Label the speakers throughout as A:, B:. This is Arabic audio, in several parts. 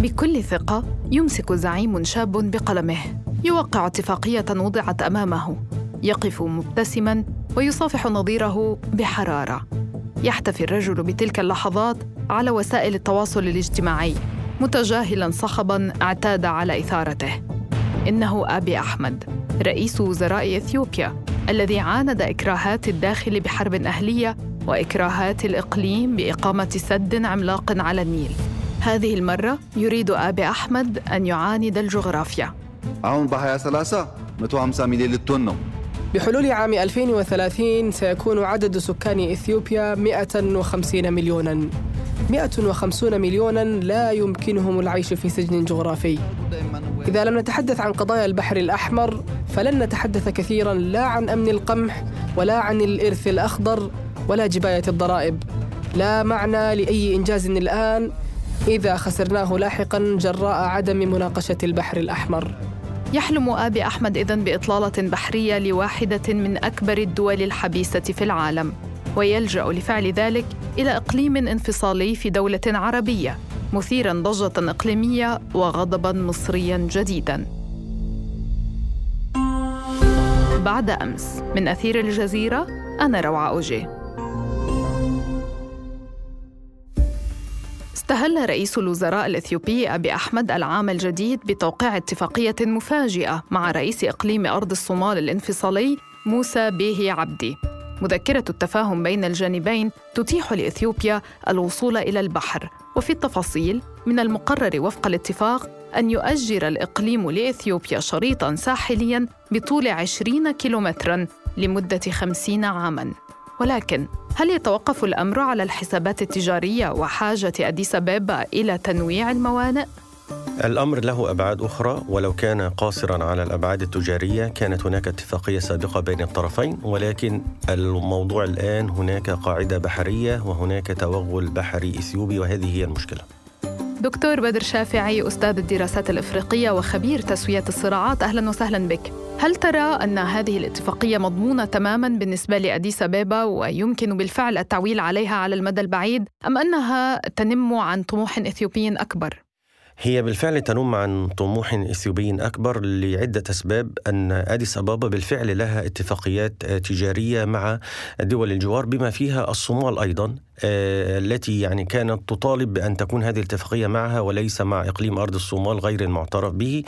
A: بكل ثقة يمسك زعيم شاب بقلمه. يوقع اتفاقية وضعت أمامه. يقف مبتسما ويصافح نظيره بحرارة. يحتفي الرجل بتلك اللحظات على وسائل التواصل الاجتماعي. متجاهلا صخبا اعتاد على إثارته. إنه أبي أحمد رئيس وزراء إثيوبيا الذي عاند إكراهات الداخل بحرب أهلية وإكراهات الإقليم بإقامة سد عملاق على النيل. هذه المرة يريد أبي أحمد أن يعاند الجغرافيا.
B: عون بحياة ثلاثة. 250 مليون
C: بحلول عام 2030 سيكون عدد سكان إثيوبيا 150 مليونا. 150 مليونا لا يمكنهم العيش في سجن جغرافي. إذا لم نتحدث عن قضايا البحر الأحمر فلن نتحدث كثيرا لا عن أمن القمح ولا عن الإرث الأخضر ولا جباية الضرائب. لا معنى لأي إنجاز الآن إذا خسرناه لاحقاً جراء عدم مناقشة البحر الأحمر.
A: يحلم آبي أحمد إذن بإطلالة بحرية لواحدة من أكبر الدول الحبيسة في العالم ويلجأ لفعل ذلك إلى إقليم انفصالي في دولة عربية مثيرا ضجة إقليمية وغضبا مصريا جديدا. بعد أمس من أثير الجزيرة أنا روعة أوجي. استهل رئيس الوزراء الإثيوبي أبي أحمد العام الجديد بتوقيع اتفاقية مفاجئة مع رئيس إقليم أرض الصومال الانفصالي موسى بيهي عبدي. مذكرة التفاهم بين الجانبين تتيح لإثيوبيا الوصول إلى البحر. وفي التفاصيل من المقرر وفق الاتفاق أن يؤجر الإقليم لإثيوبيا شريطاً ساحلياً بطول 20 كيلومتراً لمدة 50 عاماً. ولكن هل يتوقف الأمر على الحسابات التجارية وحاجة أديس أبابا إلى تنويع الموانئ؟
D: الأمر له أبعاد أخرى ولو كان قاصرا على الأبعاد التجارية كانت هناك اتفاقية سابقة بين الطرفين ولكن الموضوع الآن هناك قاعدة بحرية وهناك توغل بحري إثيوبي وهذه هي المشكلة
A: دكتور بدر شافعي أستاذ الدراسات الإفريقية وخبير تسوية الصراعات. أهلا وسهلا بك. هل ترى أن هذه الاتفاقية مضمونة تماما بالنسبة لأديس أبابا ويمكن بالفعل التعويل عليها على المدى البعيد أم أنها تنم عن طموح إثيوبي أكبر؟
D: هي بالفعل تنم عن طموح إثيوبي أكبر لعدة أسباب. أن أديس أبابا بالفعل لها اتفاقيات تجارية مع دول الجوار بما فيها الصومال أيضا. التي يعني كانت تطالب بأن تكون هذه الاتفاقية معها وليس مع إقليم أرض الصومال غير المعترف به.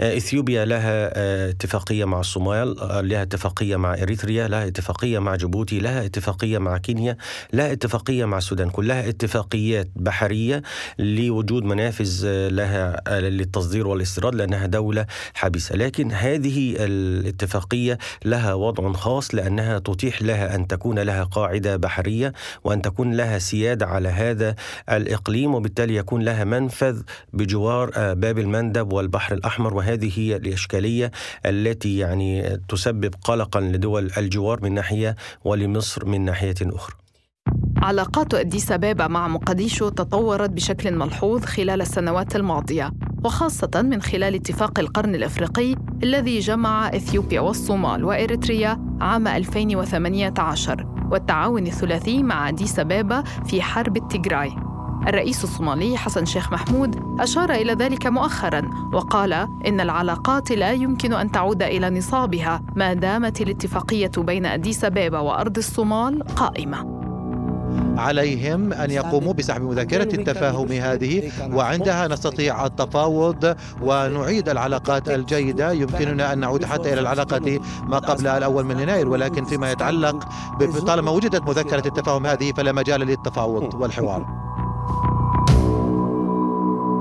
D: إثيوبيا لها اتفاقية مع الصومال، لها اتفاقية مع اريتريا، لها اتفاقية مع جيبوتي، لها اتفاقية مع كينيا، لها اتفاقية مع السودان، كلها اتفاقيات بحرية لوجود منافذ لها للتصدير والاستيراد لأنها دولة حبيسة، لكن هذه الاتفاقية لها وضع خاص لأنها تتيح لها أن تكون لها قاعدة بحرية وأن تكون لها سيادة على هذا الإقليم وبالتالي يكون لها منفذ بجوار باب المندب والبحر الأحمر وهذه هي الإشكالية التي يعني تسبب قلقا لدول الجوار من ناحية ولمصر من ناحية أخرى.
A: علاقات أديس أبابا مع مقديشو تطورت بشكل ملحوظ خلال السنوات الماضية وخاصة من خلال اتفاق القرن الإفريقي الذي جمع إثيوبيا والصومال وإريتريا عام 2018 والتعاون الثلاثي مع أديس أبابا في حرب التيغراي. الرئيس الصومالي حسن شيخ محمود أشار إلى ذلك مؤخرا وقال إن العلاقات لا يمكن أن تعود إلى نصابها ما دامت الاتفاقية بين أديس أبابا وأرض الصومال قائمة.
E: عليهم أن يقوموا بسحب مذكرة التفاهم هذه وعندها نستطيع التفاوض ونعيد العلاقات الجيدة. يمكننا أن نعود حتى إلى العلاقة ما قبل الأول من يناير ولكن فيما يتعلق طالما وجدت مذكرة التفاهم هذه فلا مجال للتفاوض والحوار.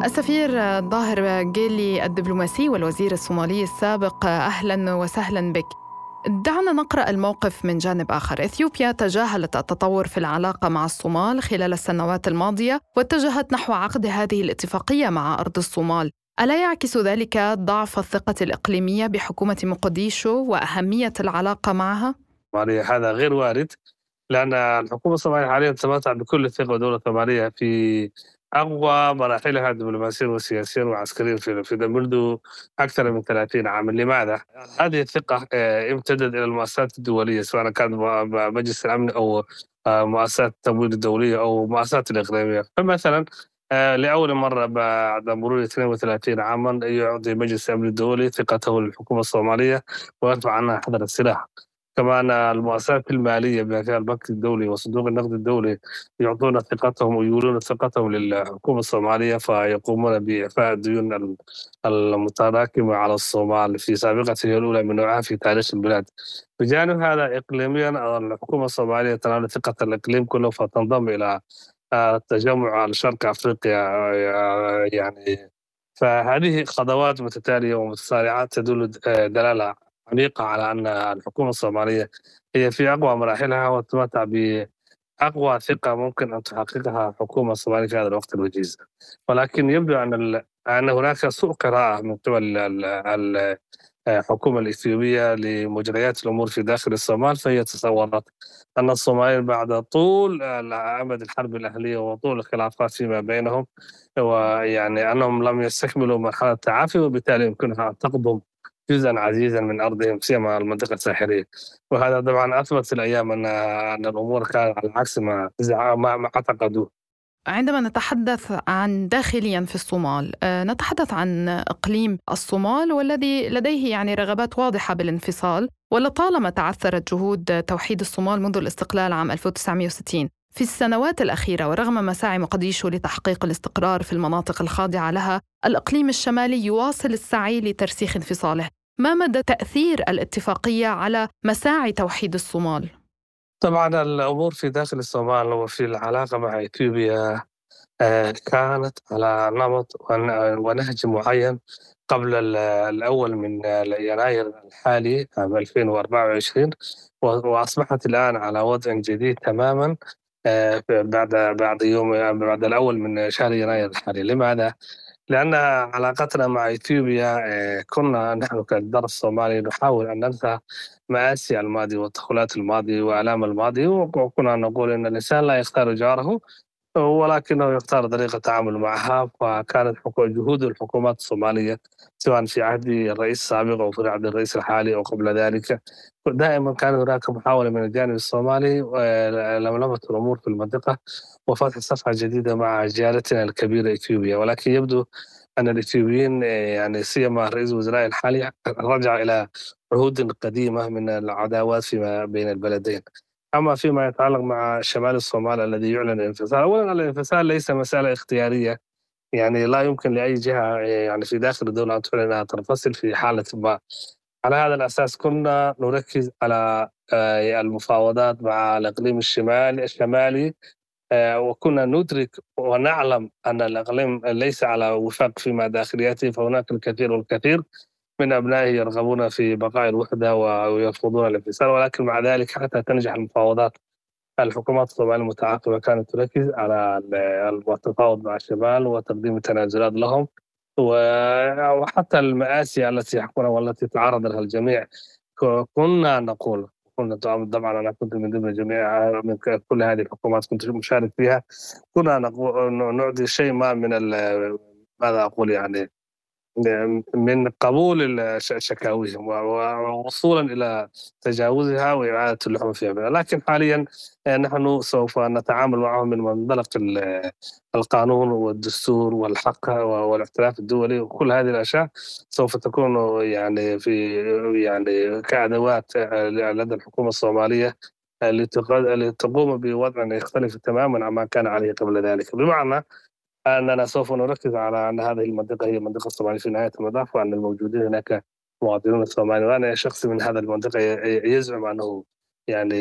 A: السفير ظاهر جيلي الدبلوماسي والوزير الصومالي السابق أهلا وسهلا بك. دعنا نقرأ الموقف من جانب آخر، إثيوبيا تجاهلت التطور في العلاقة مع الصومال خلال السنوات الماضية واتجهت نحو عقد هذه الاتفاقية مع أرض الصومال، ألا يعكس ذلك ضعف الثقة الإقليمية بحكومة مقديشو وأهمية العلاقة معها؟
F: هذا غير وارد لأن الحكومة الصومالية حاليا تتمتع بكل الثقة ودوله صوماليه في أقوى مراحلها دبلوماسيا وسياسيا وعسكريا في في منذ أكثر من 30 عاما، لماذا؟ هذه الثقة امتدت إلى المؤسسات الدولية سواء كان مجلس الأمن أو مؤسسات التمويل الدولية أو مؤسسات الإقليمية، فمثلا آه، لأول مرة بعد مرور 32 عاما يعطي مجلس الأمن الدولي ثقته للحكومة الصومالية ويرفع عنها حظر السلاح كمان المؤسسات المالية فيها البنك الدولي وصندوق النقد الدولي يعطون ثقتهم ويولون ثقتهم للحكومة الصومالية فيقومون بإعفاء الديون المتراكمة على الصومال في سابقته الأولى من نوعها في تاريخ البلاد. بجانب هذا اقليميا الحكومة الصومالية تنال ثقة الإقليم كله فتنضم إلى التجمع الشرق أفريقيا يعني فهذه خطوات متتالية ومتسارعات تدل دلالة عميقة على أن الحكومة الصومالية هي في أقوى مراحلها وتمتع بأقوى ثقة ممكن أن تحققها الحكومة الصومالية في هذا الوقت الوجيز. ولكن يبدو أن أن هناك سوء قراءة من قبل الحكومة الإثيوبية لمجريات الأمور في داخل الصومال فهي تصورت أن الصوماليين بعد طول أمد الحرب الأهلية وطول الخلافات فيما بينهم ويعني أنهم لم يستكملوا مرحلة التعافي وبالتالي يمكنها أن تقضم جزءا عزيزا من أرضهم سيما المنطقة الساحلية. وهذا طبعا أثبت الأيام ان أن الأمور كانت على عكس ما ما أعتقدوه.
A: عندما نتحدث عن داخليا في الصومال آه، نتحدث عن إقليم الصومال والذي لديه يعني رغبات واضحة بالانفصال ولطالما تعثرت جهود توحيد الصومال منذ الاستقلال عام 1960 في السنوات الأخيرة ورغم مساعي مقديشو لتحقيق الاستقرار في المناطق الخاضعة لها، الإقليم الشمالي يواصل السعي لترسيخ انفصاله. ما مدى تأثير الاتفاقية على مساعي توحيد الصومال؟
F: طبعا الأمور في داخل الصومال وفي العلاقة مع إثيوبيا آه، كانت على نمط ونهج معين قبل الأول من يناير الحالي عام 2024 وأصبحت الآن على وضع جديد تماما بعد بعد يوم بعد الأول من شهر يناير الحالي لماذا؟ لأن علاقتنا مع إثيوبيا آه، كنا نحن كالدرس الصومالي نحاول أن ننسى مآسي الماضي وتدخلات الماضي وآلام الماضي وكنا نقول أن الإنسان لا يختار جاره ولكنه يختار طريقة التعامل معها فكانت جهود الحكومات الصومالية سواء في عهد الرئيس السابق أو في عهد الرئيس الحالي أو قبل ذلك دائما كان هناك محاولة من الجانب الصومالي آه، لملمة الأمور في المنطقة وفتح صفحة جديدة مع جارتنا الكبيرة إثيوبيا ولكن يبدو أن الإثيوبيين آه، يعني سيما رئيس الوزراء الحالي رجع إلى عهود قديمة من العداوات فيما بين البلدين أما فيما يتعلق مع شمال الصومال الذي يعلن الانفصال. أولا الانفصال ليس مسألة اختيارية. يعني لا يمكن لأي جهة يعني في داخل الدولة أن تعلن أنها تنفصل في حالة ما. على هذا الأساس كنا نركز على آه، المفاوضات مع الإقليم الشمالي الشمالي آه، وكنا ندرك ونعلم أن الإقليم ليس على وفاق فيما داخليته فهناك الكثير والكثير. من أبنائه يرغبون في بقاء الوحدة ويرفضون الانفصال ولكن مع ذلك حتى تنجح المفاوضات. الحكومات الصومالية المتعاقبة كانت تركز على التفاوض مع الشمال وتقديم التنازلات لهم. وحتى المآسي التي يحكونها والتي تعرض لها الجميع. كنا نقول كنا طبعا أنا كنت من ضمن جميع من كل هذه الحكومات كنت مشارك فيها. كنا نعطي شيء ما من ماذا أقول يعني؟ من قبول شكاويهم ووصولا إلى تجاوزها وإعادة اللحوم فيها لكن حاليا آه، نحن سوف نتعامل معهم من منطلق القانون والدستور والحق والاختلاف الدولي وكل هذه الأشياء. سوف تكون يعني في يعني كأدوات آه، لدى الحكومة الصومالية آه، لتقوم بوضع يختلف تماما عما كان عليه قبل ذلك. بمعنى أننا سوف نركز على أن هذه المنطقة هي منطقة الصومالية في نهاية المطاف وأن الموجودين هناك مواطنون الصوماليين وأنا شخص من هذا المنطقة يزعم أنه يعني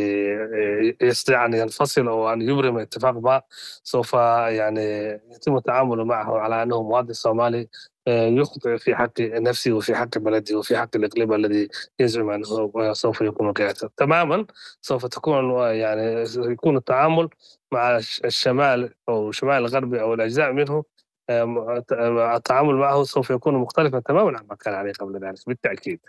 F: يستطيع أن ينفصل أو أن يبرم اتفاق ما سوف يعني يتم التعامل معه على أنه مواطن صومالي يخطئ في حق نفسه وفي حق بلده وفي حق الإقليم الذي يزعم أنه سوف يكون قيادته تماما سوف تكون يعني يكون التعامل مع الشمال أو الشمال الغربي أو الأجزاء منه التعامل معه سوف يكون مختلفا تماما عما كان عليه قبل ذلك بالتأكيد.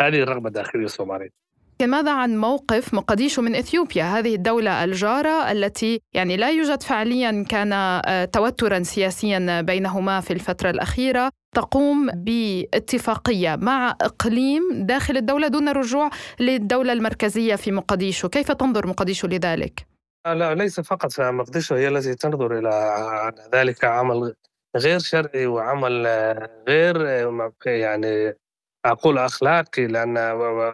F: هذه الرغبة الداخلية الصومالية
A: ماذا عن موقف مقديشو من إثيوبيا؟ هذه الدولة الجارة التي يعني لا يوجد فعليا كان آه، توترا سياسيا بينهما في الفترة الأخيرة تقوم باتفاقية مع إقليم داخل الدولة دون الرجوع للدولة المركزية في مقديشو، كيف تنظر مقديشو لذلك؟
F: لا ليس فقط فمقدشو هي التي تنظر إلى ذلك عمل غير شرعي وعمل غير يعني أقول أخلاقي لأن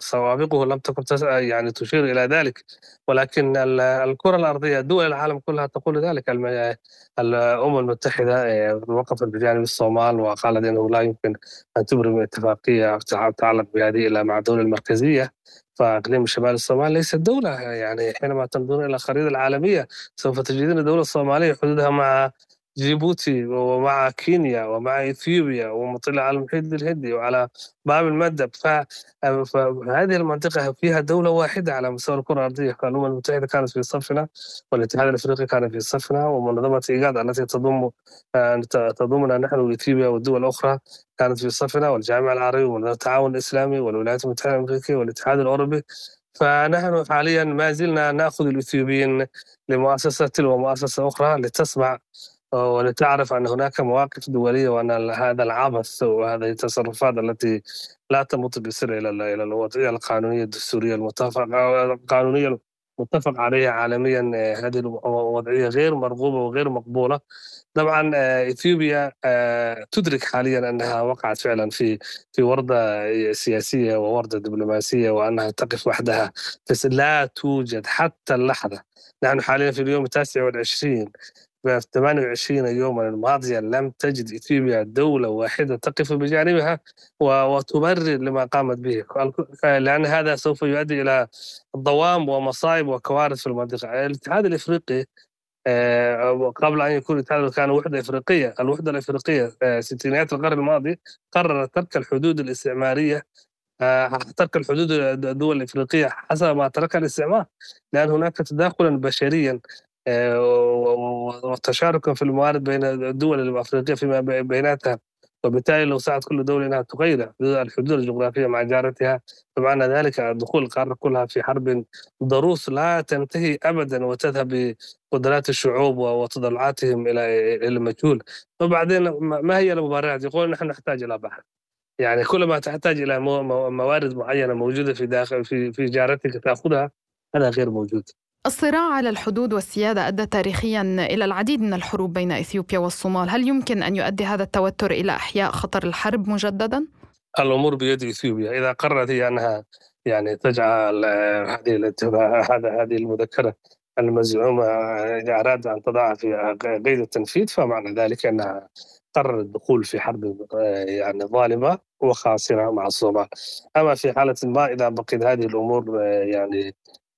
F: سوابقه لم تكن يعني تشير إلى ذلك. ولكن الكرة الأرضية دول العالم كلها تقول ذلك. الأمم المتحدة آه، وقفت بجانب الصومال وقالت أنه لا يمكن أن تبرم اتفاقية تتعلق بهذه إلى مع الدولة المركزية. فإقليم شمال الصومال ليست دولة يعني حينما تنظرون إلى الخريطة العالمية سوف تجدون الدولة الصومالية حدودها مع جيبوتي ومع كينيا ومع إثيوبيا ومطلة على المحيط الهندي وعلى باب المندب فهذه المنطقة فيها دولة واحدة على مستوى الكرة الأرضية. الأمم المتحدة كانت في صفنا والاتحاد الأفريقي كان في صفنا ومنظمة إيجاد التي تضم تضمنا نحن وإثيوبيا والدول الأخرى كانت في صفنا والجامعة العربية والتعاون الإسلامي والولايات المتحدة الأمريكية والاتحاد الأوروبي. فنحن حاليا ما زلنا نأخذ الإثيوبيين لمؤسسة تلو مؤسسة أخرى لتسمع ولتعرف أن هناك مواقف دولية وأن هذا العبث وهذه التصرفات التي لا تمت بسر إلى إلى الوضعية القانونية الدستورية المتفق القانونية المتفق عليها عالميا هذه الوضعية غير مرغوبة وغير مقبولة. طبعا إثيوبيا تدرك حاليا أنها وقعت فعلا في في وردة سياسية ووردة دبلوماسية وأنها تقف وحدها. بس لا توجد حتى اللحظة. نحن حاليا في اليوم التاسع والعشرين. في 28 يوما الماضية لم تجد إثيوبيا دولة واحدة تقف بجانبها وتبرر لما قامت به. لأن هذا سوف يؤدي إلى ضوام ومصائب وكوارث في المنطقة. الاتحاد الإفريقي آه، قبل أن يكون الاتحاد كان وحدة إفريقية. الوحدة الإفريقية آه، ستينيات القرن الماضي قررت ترك الحدود الاستعمارية آه، ترك الحدود الدول الإفريقية حسب ما تركها الاستعمار. لأن هناك تداخلا بشريا وتشاركا في الموارد بين الدول الأفريقية فيما بيناتها. وبالتالي لو سعت كل دولة إنها تغير الحدود الجغرافية مع جارتها فمعنى ذلك دخول القارة كلها في حرب ضروس لا تنتهي ابدا وتذهب بقدرات الشعوب وتضلعاتهم إلى المجهول. وبعدين ما هي المبررات؟ يقول نحن نحتاج إلى بحر يعني كلما تحتاج إلى موارد معينة موجودة في داخل في في جارتك تأخذها هذا غير موجود.
A: الصراع على الحدود والسيادة أدى تاريخيا إلى العديد من الحروب بين إثيوبيا والصومال. هل يمكن أن يؤدي هذا التوتر إلى إحياء خطر الحرب مجددا؟
F: الأمور بيد إثيوبيا. إذا قررت هي أنها يعني تجعل هذه هذا هذه المذكرة المزعومة إذا أراد أن تضعها في قيد التنفيذ فمعنى ذلك أنها قرر الدخول في حرب يعني ظالمة وخاسرة مع الصومال. أما في حالة ما إذا بقيت هذه الأمور يعني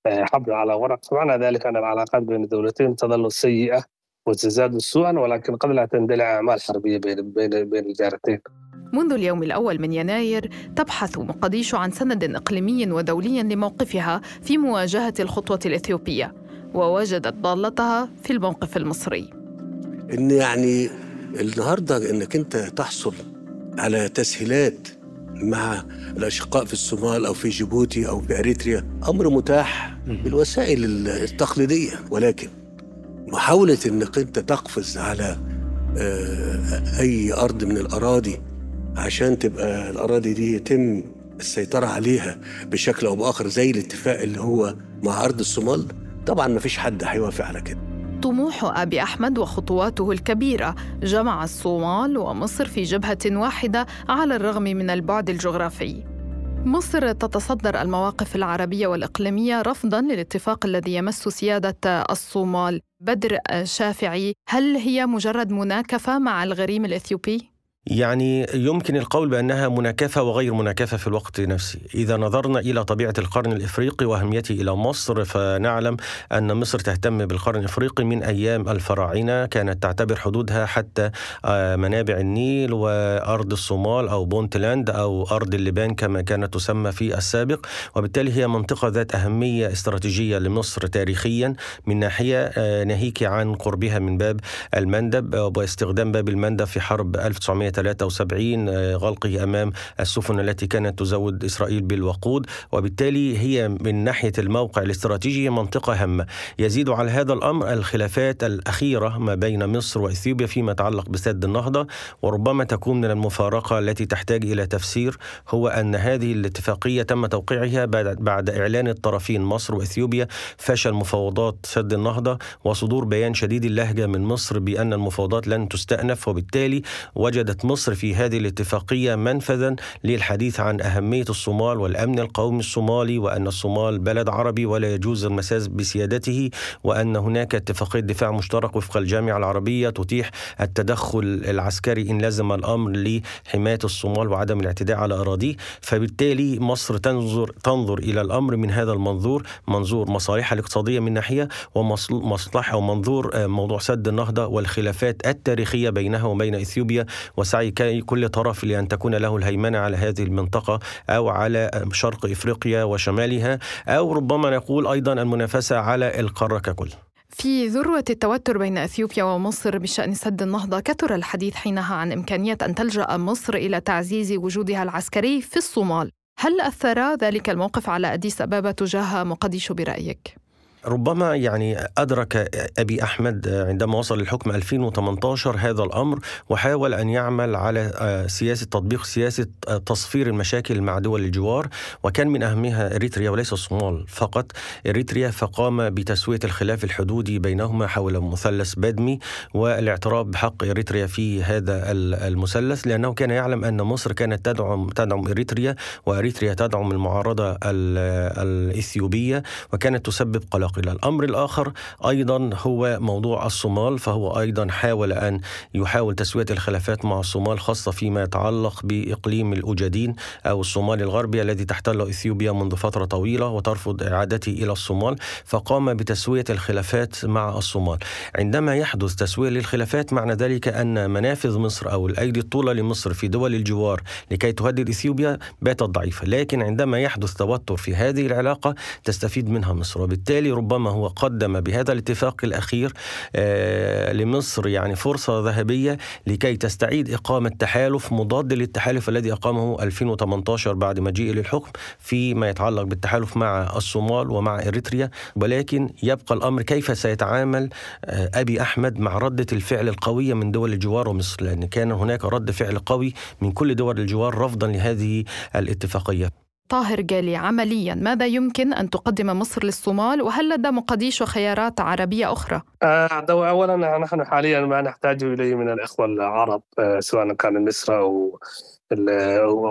F: حبل على ورق فمعنى ذلك أن العلاقات بين الدولتين تظل سيئة وتزداد سوءا ولكن قد لا تندلع أعمال حربية بين بين بين الجارتين.
A: منذ اليوم الأول من يناير تبحث مقديشو عن سند إقليمي ودولي لموقفها في مواجهة الخطوة الإثيوبية ووجدت ضالتها في الموقف المصري
G: إن يعني النهاردة إنك أنت تحصل على تسهيلات مع الأشقاء في الصومال أو في جيبوتي أو في أريتريا أمر متاح بالوسائل التقليدية. ولكن محاولة أنك أنت تقفز على آه، أي أرض من الأراضي عشان تبقى الأراضي دي يتم السيطرة عليها بشكل أو بآخر زي الاتفاق اللي هو مع أرض الصومال طبعا ما فيش حد هيوافق على كده.
A: طموح أبي أحمد وخطواته الكبيرة. جمع الصومال ومصر في جبهة واحدة على الرغم من البعد الجغرافي. مصر تتصدر المواقف العربية والإقليمية رفضاً للاتفاق الذي يمس سيادة الصومال. بدر شافعي هل هي مجرد مناكفة مع الغريم الإثيوبي؟
D: يعني يمكن القول بأنها مناكفة وغير مناكفة في الوقت نفسه، إذا نظرنا إلى طبيعة القرن الإفريقي وأهميته إلى مصر فنعلم أن مصر تهتم بالقرن الإفريقي من أيام الفراعنة، كانت تعتبر حدودها حتى آه، منابع النيل وأرض الصومال أو بونتلاند أو أرض اللبان كما كانت تسمى في السابق، وبالتالي هي منطقة ذات أهمية استراتيجية لمصر تاريخيا من ناحية آه، ناهيك عن قربها من باب المندب واستخدام باب المندب في حرب 1900 1973 غلقه أمام السفن التي كانت تزود إسرائيل بالوقود. وبالتالي هي من ناحية الموقع الاستراتيجي منطقة هامة. يزيد على هذا الأمر الخلافات الأخيرة ما بين مصر وإثيوبيا فيما يتعلق بسد النهضة. وربما تكون من المفارقة التي تحتاج إلى تفسير هو أن هذه الاتفاقية تم توقيعها بعد إعلان الطرفين مصر وإثيوبيا فشل مفاوضات سد النهضة وصدور بيان شديد اللهجة من مصر بأن المفاوضات لن تستأنف. وبالتالي وجدت مصر في هذه الاتفاقية منفذا للحديث عن أهمية الصومال والأمن القومي الصومالي وأن الصومال بلد عربي ولا يجوز المساس بسيادته وأن هناك اتفاقية دفاع مشترك وفق الجامعة العربية تتيح التدخل العسكري إن لزم الأمر لحماية الصومال وعدم الاعتداء على أراضيه. فبالتالي مصر تنظر تنظر إلى الأمر من هذا المنظور منظور مصالحها الاقتصادية من ناحية ومصلحة ومنظور آه، موضوع سد النهضة والخلافات التاريخية بينها وبين إثيوبيا وسعي كل طرف لأن تكون له الهيمنة على هذه المنطقة أو على شرق إفريقيا وشمالها أو ربما نقول أيضا المنافسة على القارة ككل
A: في ذروة التوتر بين إثيوبيا ومصر بشأن سد النهضة كثر الحديث حينها عن إمكانية أن تلجأ مصر إلى تعزيز وجودها العسكري في الصومال. هل أثر ذلك الموقف على أديس أبابا تجاه مقديشو برأيك؟
D: ربما يعني أدرك أبي أحمد عندما وصل للحكم 2018 هذا الأمر وحاول أن يعمل على آه، سياسة تطبيق سياسة آه، تصفير المشاكل مع دول الجوار وكان من أهمها إريتريا وليس الصومال فقط. إريتريا فقام بتسوية الخلاف الحدودي بينهما حول مثلث بادمي والاعتراف بحق إريتريا في هذا المثلث لأنه كان يعلم أن مصر كانت تدعم تدعم إريتريا وإريتريا تدعم المعارضة الإثيوبية وكانت تسبب قلق. إلى الأمر الآخر. أيضا هو موضوع الصومال فهو أيضا حاول أن يحاول تسوية الخلافات مع الصومال خاصة فيما يتعلق بإقليم الأوجادين أو الصومال الغربي الذي تحتله إثيوبيا منذ فترة طويلة وترفض إعادته إلى الصومال فقام بتسوية الخلافات مع الصومال. عندما يحدث تسوية للخلافات معنى ذلك أن منافذ مصر أو الأيدي الطولة لمصر في دول الجوار لكي تهدد إثيوبيا باتت ضعيفة. لكن عندما يحدث توتر في هذه العلاقة تستفيد منها مصر. وبالتالي ربما هو قدم بهذا الاتفاق الأخير آه، لمصر يعني فرصة ذهبية لكي تستعيد إقامة تحالف مضاد للتحالف الذي أقامه 2018 بعد مجيء للحكم فيما يتعلق بالتحالف مع الصومال ومع إريتريا ولكن يبقى الأمر كيف سيتعامل آه، أبي أحمد مع ردة الفعل القوية من دول الجوار ومصر؟ لأن كان هناك رد فعل قوي من كل دول الجوار رفضا لهذه الاتفاقية.
A: طاهر جالي عمليا. ماذا يمكن أن تقدم مصر للصومال؟ وهل لدى مقديشو خيارات عربية أخرى؟
F: آه أولا نحن حاليا ما نحتاج إليه من الإخوة العرب آه سواء كان مصر أو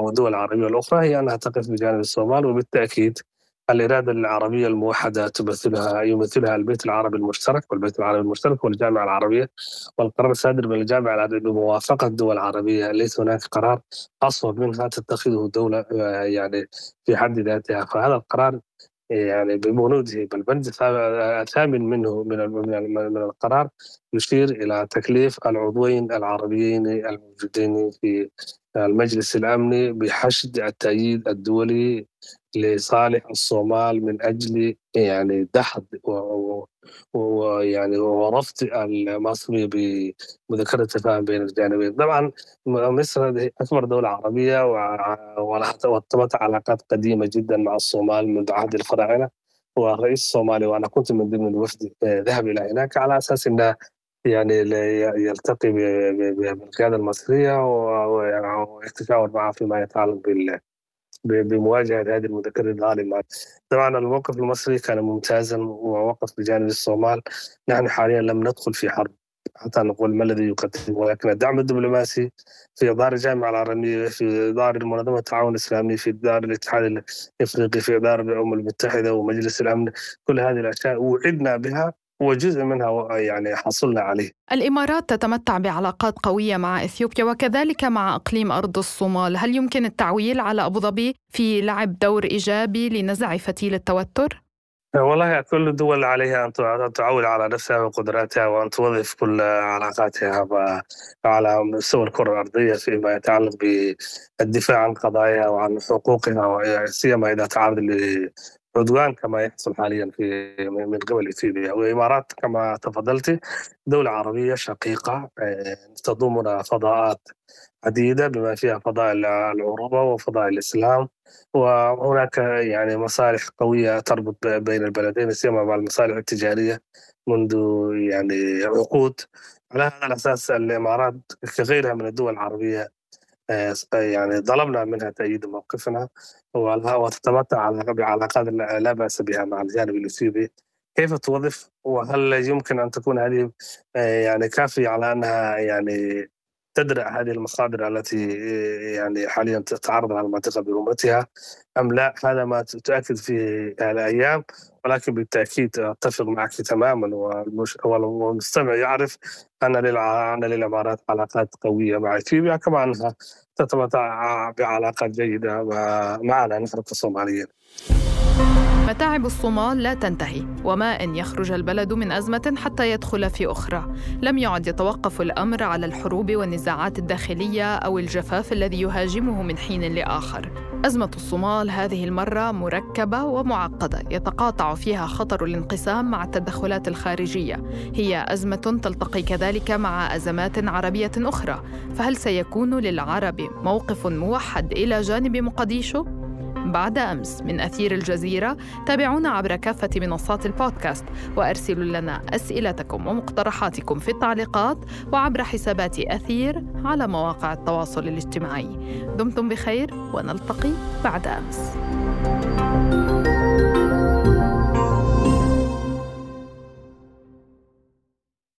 F: الدول العربية الأخرى. هي أنها تقف بجانب الصومال وبالتأكيد الإرادة العربية الموحدة تمثلها يمثلها البيت العربي المشترك والبيت العربي المشترك والجامعة العربية والقرار الصادر من الجامعة العربية بموافقة الدول العربية ليس هناك قرار أصوب منها تتخذه الدولة يعني في حد ذاتها. فهذا القرار يعني ببنوده بالبند الثامن منه من من القرار يشير إلى تكليف العضوين العربيين الموجودين في المجلس الأمني بحشد التأييد الدولي لصالح الصومال من أجل يعني دحض ويعني ورفض المصري بمذكره التفاهم بين الجانبين، طبعا مصر أكبر دولة عربية وارتبط علاقات قديمة جدا مع الصومال منذ عهد الفراعنة والرئيس الصومالي وأنا كنت من ضمن الوفد ذهب إلى هناك على أساس إنه يعني يلتقي بالقيادة المصرية ويتشاور معه فيما يتعلق بال بمواجهة هذه المذكره الظالمه. طبعا الموقف المصري كان ممتازا ووقف بجانب الصومال، نحن حاليا لم ندخل في حرب. حتى نقول ما الذي يقدم ولكن الدعم الدبلوماسي في اطار الجامعة العربية في اطار منظمة التعاون الإسلامي في اطار الاتحاد الإفريقي في اطار الأمم المتحدة ومجلس الأمن كل هذه الأشياء وعدنا بها. وجزء منها يعني حصلنا عليه
A: الإمارات تتمتع بعلاقات قوية مع إثيوبيا وكذلك مع إقليم أرض الصومال هل يمكن التعويل على أبو ظبي في لعب دور إيجابي لنزع فتيل التوتر؟
F: والله كل الدول عليها أن تعول على نفسها وقدراتها وأن توظف كل علاقاتها على مستوى الكرة الأرضية فيما يتعلق بالدفاع عن قضاياها وعن حقوقها سيما إذا تعرض عدوان كما يحصل حاليا في من قبل إثيوبيا. والامارات كما تفضلت دولة عربية شقيقة آه، تضمنا فضاءات عديدة بما فيها فضاء العروبة وفضاء الإسلام. وهناك يعني مصالح قوية تربط بين البلدين سيما مع المصالح التجارية منذ يعني عقود. على هذا الأساس الإمارات كغيرها من الدول العربية يعني طلبنا منها تأييد موقفنا. وتتمتع بعلاقات لا بأس بها مع الجانب الإثيوبي كيف توظف؟ وهل يمكن أن تكون هذه آه، يعني كافية على أنها يعني تدرع هذه المصادر التي يعني حاليا تتعرض على المنطقة برمتها أم لا؟ هذا ما تؤكد فيه الأيام ولكن بالتأكيد أتفق معك تماما والمستمع يعرف أن أن للإمارات علاقات قوية مع إثيوبيا كما أنها تتمتع بعلاقات جيدة معنا نحن كصوماليين.
A: متاعب الصومال لا تنتهي وما إن يخرج البلد من أزمة حتى يدخل في أخرى. لم يعد يتوقف الأمر على الحروب والنزاعات الداخلية أو الجفاف الذي يهاجمه من حين لآخر. أزمة الصومال هذه المرة مركبة ومعقدة يتقاطع فيها خطر الانقسام مع التدخلات الخارجية. هي أزمة تلتقي كذلك مع أزمات عربية أخرى. فهل سيكون للعرب موقف موحد إلى جانب مقديشو؟ بعد أمس. من أثير الجزيرة تابعونا عبر كافة منصات البودكاست وأرسلوا لنا أسئلتكم ومقترحاتكم في التعليقات وعبر حسابات أثير على مواقع التواصل الاجتماعي. دمتم بخير ونلتقي بعد أمس.